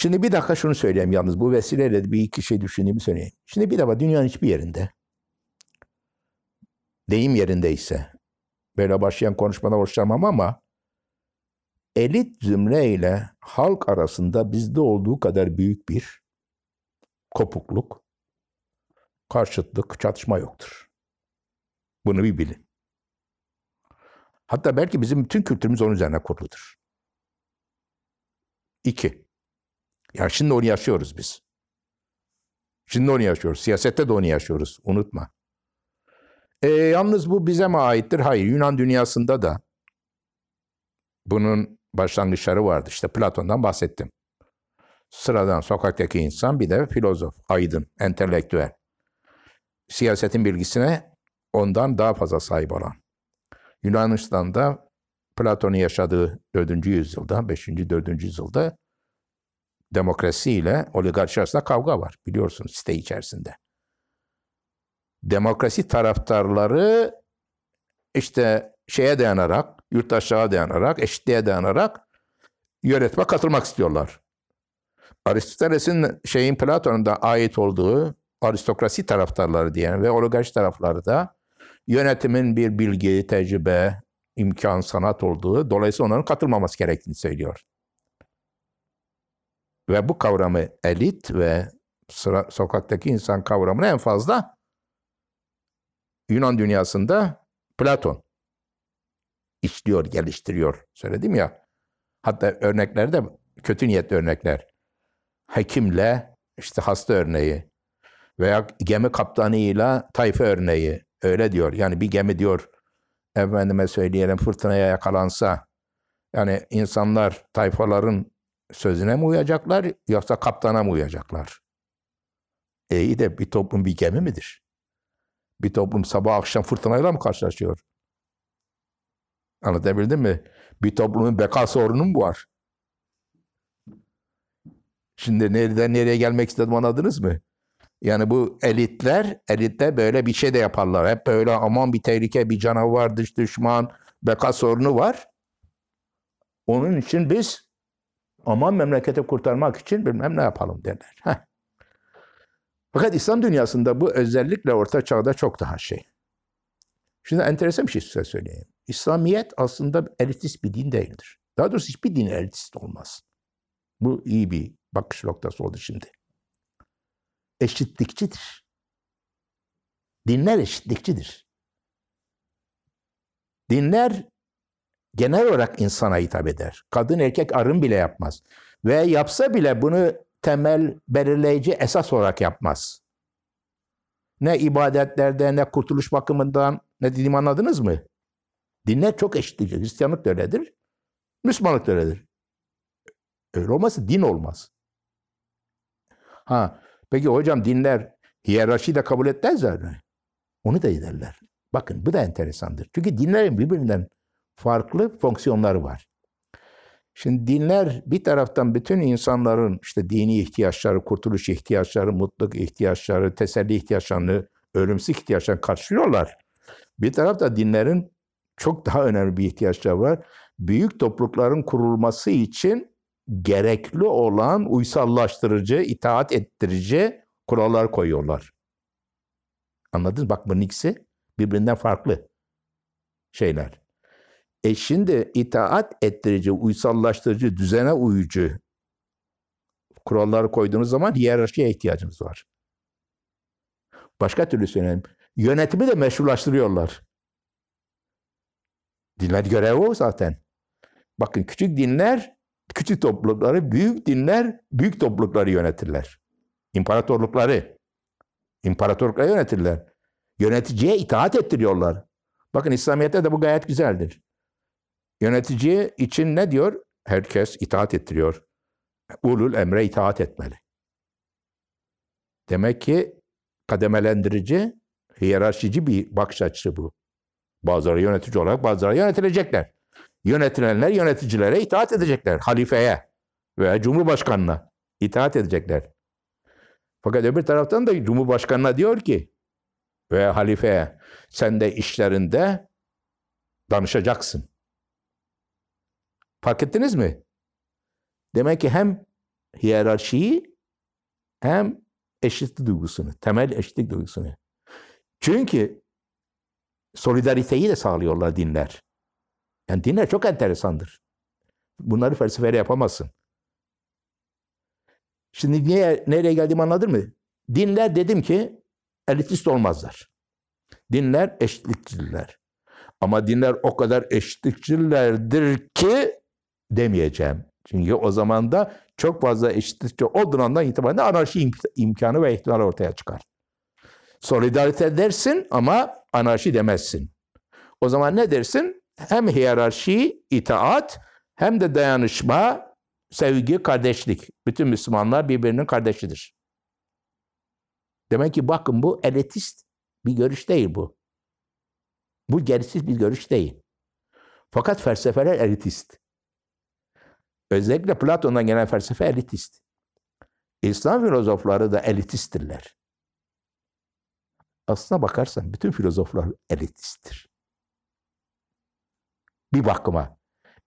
Şimdi bir dakika şunu söyleyeyim yalnız. Bu vesileyle bir iki şey düşündüğümü söyleyeyim. Şimdi bir defa dünyanın hiçbir yerinde deyim yerindeyse böyle başlayan konuşmada hoşlanmam ama elit zümre ile halk arasında bizde olduğu kadar büyük bir kopukluk, karşıtlık, çatışma yoktur. Bunu bir bilin. Hatta belki bizim bütün kültürümüz onun üzerine kuruludur. İki. Ya şimdi onu yaşıyoruz biz. Şimdi onu yaşıyoruz. Siyasette de onu yaşıyoruz. Unutma. E, yalnız bu bize mi aittir? Hayır. Yunan dünyasında da bunun başlangıçları vardı. İşte Platon'dan bahsettim. Sıradan sokaktaki insan bir de filozof, aydın, entelektüel. Siyasetin bilgisine ondan daha fazla sahip olan. Yunanistan'da Platon'un yaşadığı 4. yüzyılda, 5. 4. yüzyılda demokrasi ile oligarşi arasında kavga var. Biliyorsunuz site içerisinde. Demokrasi taraftarları işte şeye dayanarak, yurttaşlığa dayanarak, eşitliğe dayanarak yönetme katılmak istiyorlar. Aristoteles'in şeyin Platon'un da ait olduğu aristokrasi taraftarları diyen ve oligarşi tarafları da yönetimin bir bilgi, tecrübe, imkan, sanat olduğu, dolayısıyla onların katılmaması gerektiğini söylüyor. Ve bu kavramı elit ve sıra, sokaktaki insan kavramını en fazla Yunan dünyasında Platon işliyor, geliştiriyor. Söyledim ya. Hatta örnekler de kötü niyetli örnekler. Hekimle işte hasta örneği veya gemi kaptanıyla tayfa örneği öyle diyor. Yani bir gemi diyor efendime söyleyelim fırtınaya yakalansa yani insanlar tayfaların sözüne mi uyacaklar yoksa kaptana mı uyacaklar? E iyi de bir toplum bir gemi midir? Bir toplum sabah akşam fırtınayla mı karşılaşıyor? Anlatabildim mi? Bir toplumun beka sorunu mu var? Şimdi nereden nereye gelmek istedim anladınız mı? Yani bu elitler, elitler böyle bir şey de yaparlar. Hep böyle aman bir tehlike, bir canavar, dış düşman, beka sorunu var. Onun için biz aman memleketi kurtarmak için bilmem ne yapalım derler. Heh. Fakat İslam dünyasında bu özellikle orta çağda çok daha şey. Şimdi enteresan bir şey size söyleyeyim. İslamiyet aslında elitist bir din değildir. Daha doğrusu hiçbir din elitist olmaz. Bu iyi bir bakış noktası oldu şimdi. Eşitlikçidir. Dinler eşitlikçidir. Dinler genel olarak insana hitap eder. Kadın erkek arın bile yapmaz. Ve yapsa bile bunu temel belirleyici esas olarak yapmaz. Ne ibadetlerde ne kurtuluş bakımından ne dediğimi anladınız mı? Dinler çok eşitlikçi. Hristiyanlık da öyledir. Müslümanlık da öyledir. Öyle olmazsa din olmaz. Ha, peki hocam dinler hiyerarşiyi de kabul etmezler mi? Onu da ederler. Bakın bu da enteresandır. Çünkü dinlerin birbirinden farklı fonksiyonları var. Şimdi dinler bir taraftan bütün insanların işte dini ihtiyaçları, kurtuluş ihtiyaçları, mutluluk ihtiyaçları, teselli ihtiyaçlarını, ölümsüz ihtiyaçlarını karşılıyorlar. Bir tarafta dinlerin çok daha önemli bir ihtiyaçları var. Büyük toplulukların kurulması için gerekli olan uysallaştırıcı, itaat ettirici kurallar koyuyorlar. Anladınız? Bak bunun ikisi birbirinden farklı şeyler. E şimdi itaat ettirici, uysallaştırıcı, düzene uyucu kuralları koyduğunuz zaman hiyerarşiye ihtiyacınız var. Başka türlü söyleyeyim. Yönetimi de meşrulaştırıyorlar. Dinler görevi o zaten. Bakın küçük dinler küçük toplulukları, büyük dinler büyük toplulukları yönetirler. İmparatorlukları. İmparatorlukları yönetirler. Yöneticiye itaat ettiriyorlar. Bakın İslamiyet'te de bu gayet güzeldir. Yönetici için ne diyor? Herkes itaat ettiriyor. Ulul emre itaat etmeli. Demek ki kademelendirici, hiyerarşici bir bakış açısı bu. Bazıları yönetici olarak bazıları yönetilecekler. Yönetilenler yöneticilere itaat edecekler. Halifeye veya cumhurbaşkanına itaat edecekler. Fakat öbür taraftan da cumhurbaşkanına diyor ki veya halifeye sen de işlerinde danışacaksın. Fark ettiniz mi? Demek ki hem hiyerarşiyi hem eşitlik duygusunu, temel eşitlik duygusunu. Çünkü solidariteyi de sağlıyorlar dinler. Yani dinler çok enteresandır. Bunları felsefeyle yapamazsın. Şimdi niye, nereye geldiğimi anladın mı? Dinler dedim ki elitist olmazlar. Dinler eşitlikçiler. Ama dinler o kadar eşitlikçilerdir ki demeyeceğim. Çünkü o zaman da çok fazla eşitlikçi olduğundan itibaren de anarşi imk- imkanı ve ihtimal ortaya çıkar. Solidarite dersin ama anarşi demezsin. O zaman ne dersin? Hem hiyerarşi, itaat hem de dayanışma, sevgi, kardeşlik. Bütün Müslümanlar birbirinin kardeşidir. Demek ki bakın bu elitist bir görüş değil bu. Bu gerisiz bir görüş değil. Fakat felsefeler elitist. Özellikle Platon'dan gelen felsefe elitist. İslam filozofları da elitisttirler. Aslına bakarsan bütün filozoflar elitisttir. Bir bakıma.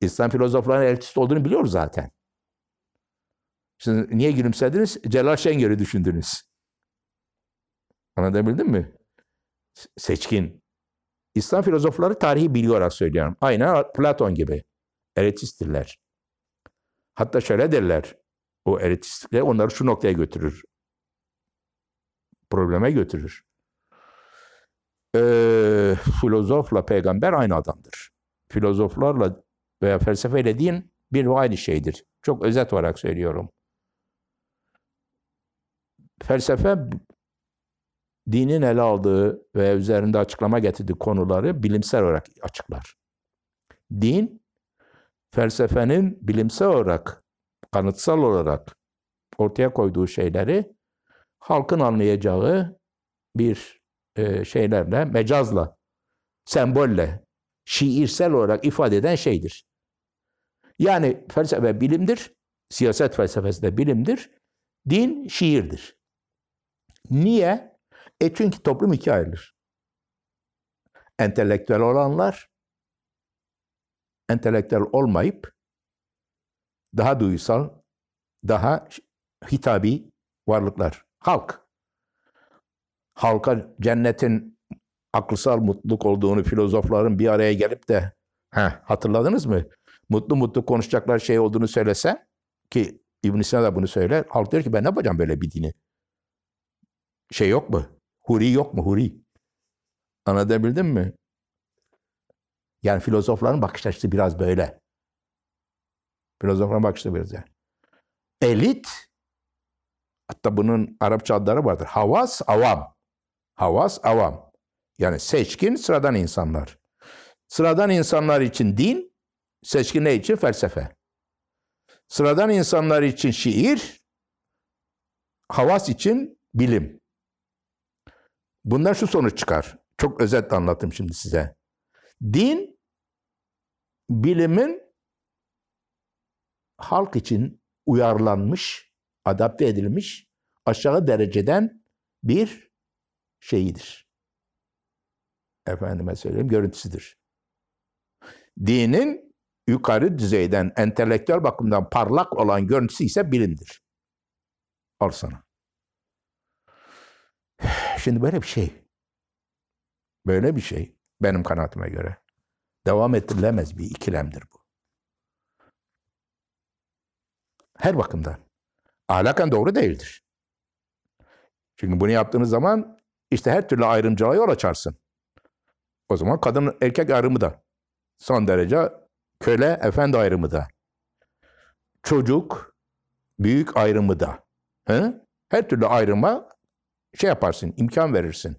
İslam filozoflarının elitist olduğunu biliyoruz zaten. Şimdi niye gülümsediniz? Celal Şengör'ü düşündünüz. Anlatabildim mi? Seçkin. İslam filozofları tarihi olarak söylüyorum. Aynen Platon gibi. Elitisttirler. Hatta şöyle derler. O elitistlikle onları şu noktaya götürür. Probleme götürür. Ee, filozofla peygamber aynı adamdır. Filozoflarla veya felsefeyle din bir ve aynı şeydir. Çok özet olarak söylüyorum. Felsefe dinin ele aldığı ve üzerinde açıklama getirdiği konuları bilimsel olarak açıklar. Din, felsefenin bilimsel olarak, kanıtsal olarak ortaya koyduğu şeyleri halkın anlayacağı bir e, şeylerle, mecazla, sembolle, şiirsel olarak ifade eden şeydir. Yani felsefe bilimdir, siyaset felsefesi de bilimdir, din şiirdir. Niye? E çünkü toplum ikiye ayrılır. Entelektüel olanlar, entelektüel olmayıp daha duysal, daha hitabi varlıklar. Halk. Halka cennetin akılsal mutluluk olduğunu filozofların bir araya gelip de heh, hatırladınız mı? Mutlu mutlu konuşacaklar şey olduğunu söylese ki İbn Sina da bunu söyler. Halk diyor ki ben ne yapacağım böyle bir dini? Şey yok mu? Huri yok mu? Huri. Anlatabildim mi? Yani filozofların bakış açısı biraz böyle. Filozofların bakış açısı biraz yani. Elit, hatta bunun Arapça adları vardır. Havas, avam. Havas, avam. Yani seçkin, sıradan insanlar. Sıradan insanlar için din, seçkin ne için? Felsefe. Sıradan insanlar için şiir, havas için bilim. Bundan şu sonuç çıkar. Çok özetle anlattım şimdi size. Din, bilimin halk için uyarlanmış, adapte edilmiş aşağı dereceden bir şeyidir. Efendime söyleyeyim, görüntüsüdür. Dinin yukarı düzeyden, entelektüel bakımdan parlak olan görüntüsü ise bilimdir. Al sana. Şimdi böyle bir şey, böyle bir şey benim kanaatime göre devam ettirilemez bir ikilemdir bu. Her bakımdan. Ahlaken doğru değildir. Çünkü bunu yaptığınız zaman işte her türlü ayrımcılığa yol açarsın. O zaman kadın erkek ayrımı da son derece köle efendi ayrımı da çocuk büyük ayrımı da he? her türlü ayrıma şey yaparsın, imkan verirsin.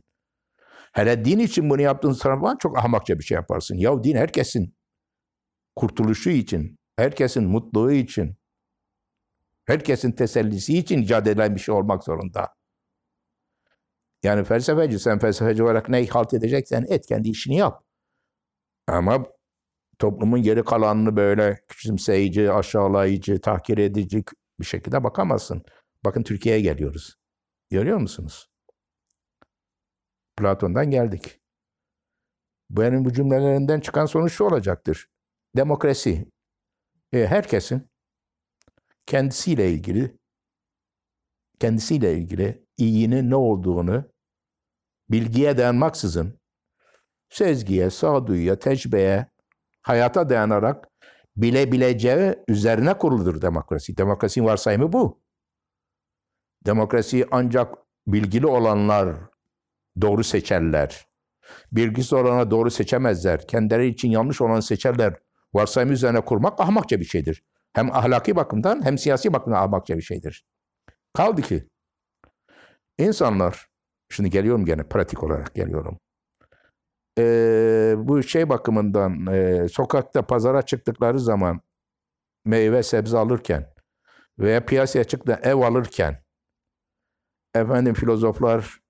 Hele din için bunu yaptığın zaman çok ahmakça bir şey yaparsın. Ya din herkesin kurtuluşu için, herkesin mutluluğu için, herkesin tesellisi için icat edilen bir şey olmak zorunda. Yani felsefeci, sen felsefeci olarak ne halt edeceksen et, kendi işini yap. Ama toplumun geri kalanını böyle küçümseyici, aşağılayıcı, tahkir edici bir şekilde bakamazsın. Bakın Türkiye'ye geliyoruz. Görüyor musunuz? Platon'dan geldik. Benim bu cümlelerinden çıkan sonuç şu olacaktır. Demokrasi. E, herkesin kendisiyle ilgili kendisiyle ilgili iyinin ne olduğunu bilgiye dayanmaksızın sezgiye, sağduyuya, tecrübeye, hayata dayanarak bilebileceği üzerine kuruludur demokrasi. Demokrasinin varsayımı bu. Demokrasi ancak bilgili olanlar doğru seçerler. Bilgisiz olana doğru seçemezler. Kendileri için yanlış olanı seçerler. Varsayımı üzerine kurmak ahmakça bir şeydir. Hem ahlaki bakımdan hem siyasi bakımdan ahmakça bir şeydir. Kaldı ki insanlar, şimdi geliyorum gene pratik olarak geliyorum. Ee, bu şey bakımından e, sokakta pazara çıktıkları zaman meyve sebze alırken veya piyasaya çıktı ev alırken efendim filozoflar,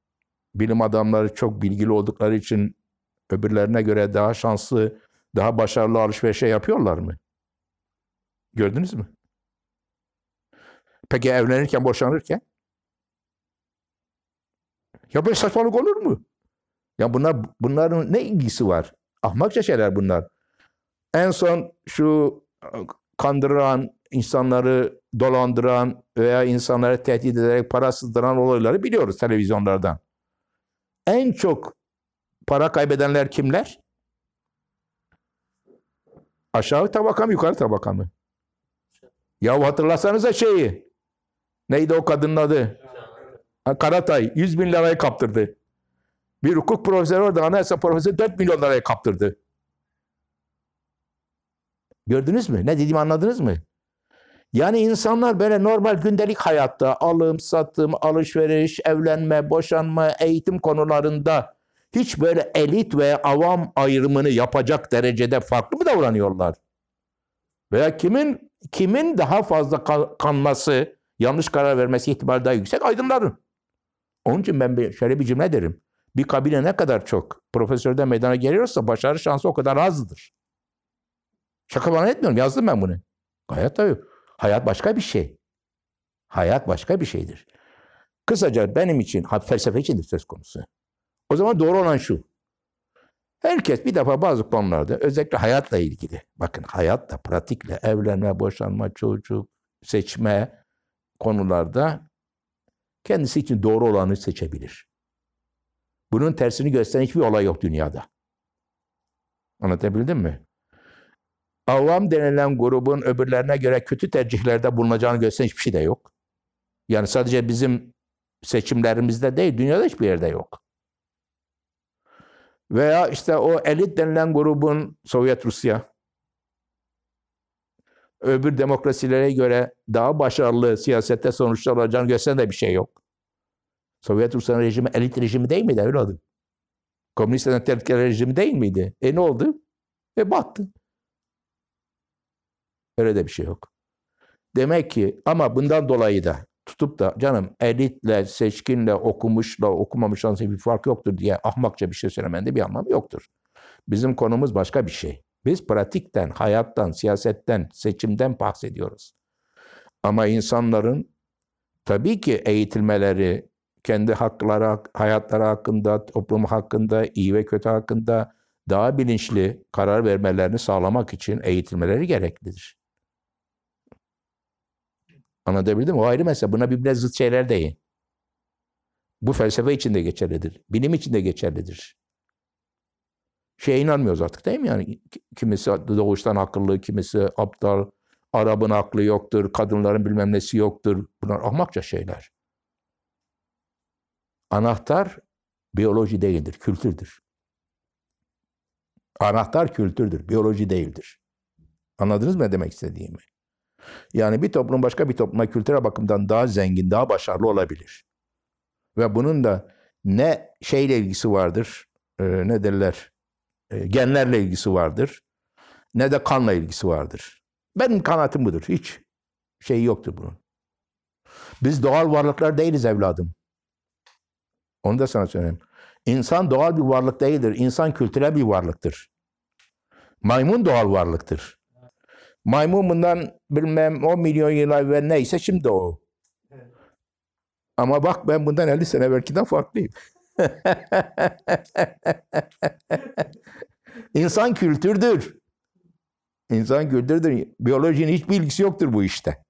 bilim adamları çok bilgili oldukları için öbürlerine göre daha şanslı, daha başarılı alışverişe yapıyorlar mı? Gördünüz mü? Peki evlenirken, boşanırken? Ya böyle saçmalık olur mu? Ya bunlar bunların ne ilgisi var? Ahmakça şeyler bunlar. En son şu kandıran, insanları dolandıran veya insanları tehdit ederek para sızdıran olayları biliyoruz televizyonlardan. En çok para kaybedenler kimler? Aşağı tabaka mı yukarı tabaka mı? Ya hatırlasanıza şeyi. Neydi o kadının adı? Karatay 100 bin lirayı kaptırdı. Bir hukuk profesörü orada anayasa profesörü 4 milyon lirayı kaptırdı. Gördünüz mü? Ne dediğimi anladınız mı? Yani insanlar böyle normal gündelik hayatta alım, satım, alışveriş, evlenme, boşanma, eğitim konularında hiç böyle elit ve avam ayrımını yapacak derecede farklı mı davranıyorlar? Veya kimin kimin daha fazla kanması, yanlış karar vermesi ihtimali daha yüksek? Aydınların. Onun için ben bir, şöyle bir cümle derim. Bir kabile ne kadar çok profesörden meydana geliyorsa başarı şansı o kadar azdır. Şaka bana etmiyorum. Yazdım ben bunu. Gayet tabii. Hayat başka bir şey. Hayat başka bir şeydir. Kısaca benim için, felsefe için de söz konusu. O zaman doğru olan şu. Herkes bir defa bazı konularda özellikle hayatla ilgili, bakın hayatla, pratikle, evlenme, boşanma, çocuk, seçme konularda kendisi için doğru olanı seçebilir. Bunun tersini gösteren hiçbir olay yok dünyada. Anlatabildim mi? Avam denilen grubun öbürlerine göre kötü tercihlerde bulunacağını gösteren hiçbir şey de yok. Yani sadece bizim seçimlerimizde değil, dünyada hiçbir yerde yok. Veya işte o elit denilen grubun Sovyet Rusya, öbür demokrasilere göre daha başarılı siyasette sonuçlar olacağını gösteren de bir şey yok. Sovyet Rusya rejimi elit rejimi değil miydi evladım? Komünist entelektüel rejimi değil miydi? E ne oldu? E battı. Öyle de bir şey yok. Demek ki ama bundan dolayı da tutup da canım elitle, seçkinle, okumuşla, okumamış arasında bir fark yoktur diye ahmakça bir şey söylemende bir anlamı yoktur. Bizim konumuz başka bir şey. Biz pratikten, hayattan, siyasetten, seçimden bahsediyoruz. Ama insanların tabii ki eğitilmeleri, kendi hakları, hayatları hakkında, toplum hakkında, iyi ve kötü hakkında daha bilinçli karar vermelerini sağlamak için eğitilmeleri gereklidir. Anlatabildim mi? O ayrı mesele. Buna birbirine zıt şeyler değil. Bu felsefe için de geçerlidir. Bilim için de geçerlidir. Şeye inanmıyoruz artık değil mi? Yani kimisi doğuştan akıllı, kimisi aptal, Arap'ın aklı yoktur, kadınların bilmem nesi yoktur. Bunlar ahmakça şeyler. Anahtar biyoloji değildir, kültürdür. Anahtar kültürdür, biyoloji değildir. Anladınız mı ne demek istediğimi? Yani bir toplum başka bir topluma kültürel bakımdan daha zengin, daha başarılı olabilir. Ve bunun da ne şeyle ilgisi vardır, e, ne derler, e, genlerle ilgisi vardır, ne de kanla ilgisi vardır. Benim kanaatim budur. Hiç şey yoktur bunun. Biz doğal varlıklar değiliz evladım. Onu da sana söyleyeyim. İnsan doğal bir varlık değildir. İnsan kültürel bir varlıktır. Maymun doğal varlıktır. Maymun bundan bilmem 10 milyon yıl evvel neyse şimdi o. Ama bak ben bundan 50 sene belki de farklıyım. İnsan kültürdür. İnsan kültürdür. Biyolojinin hiç bilgisi yoktur bu işte.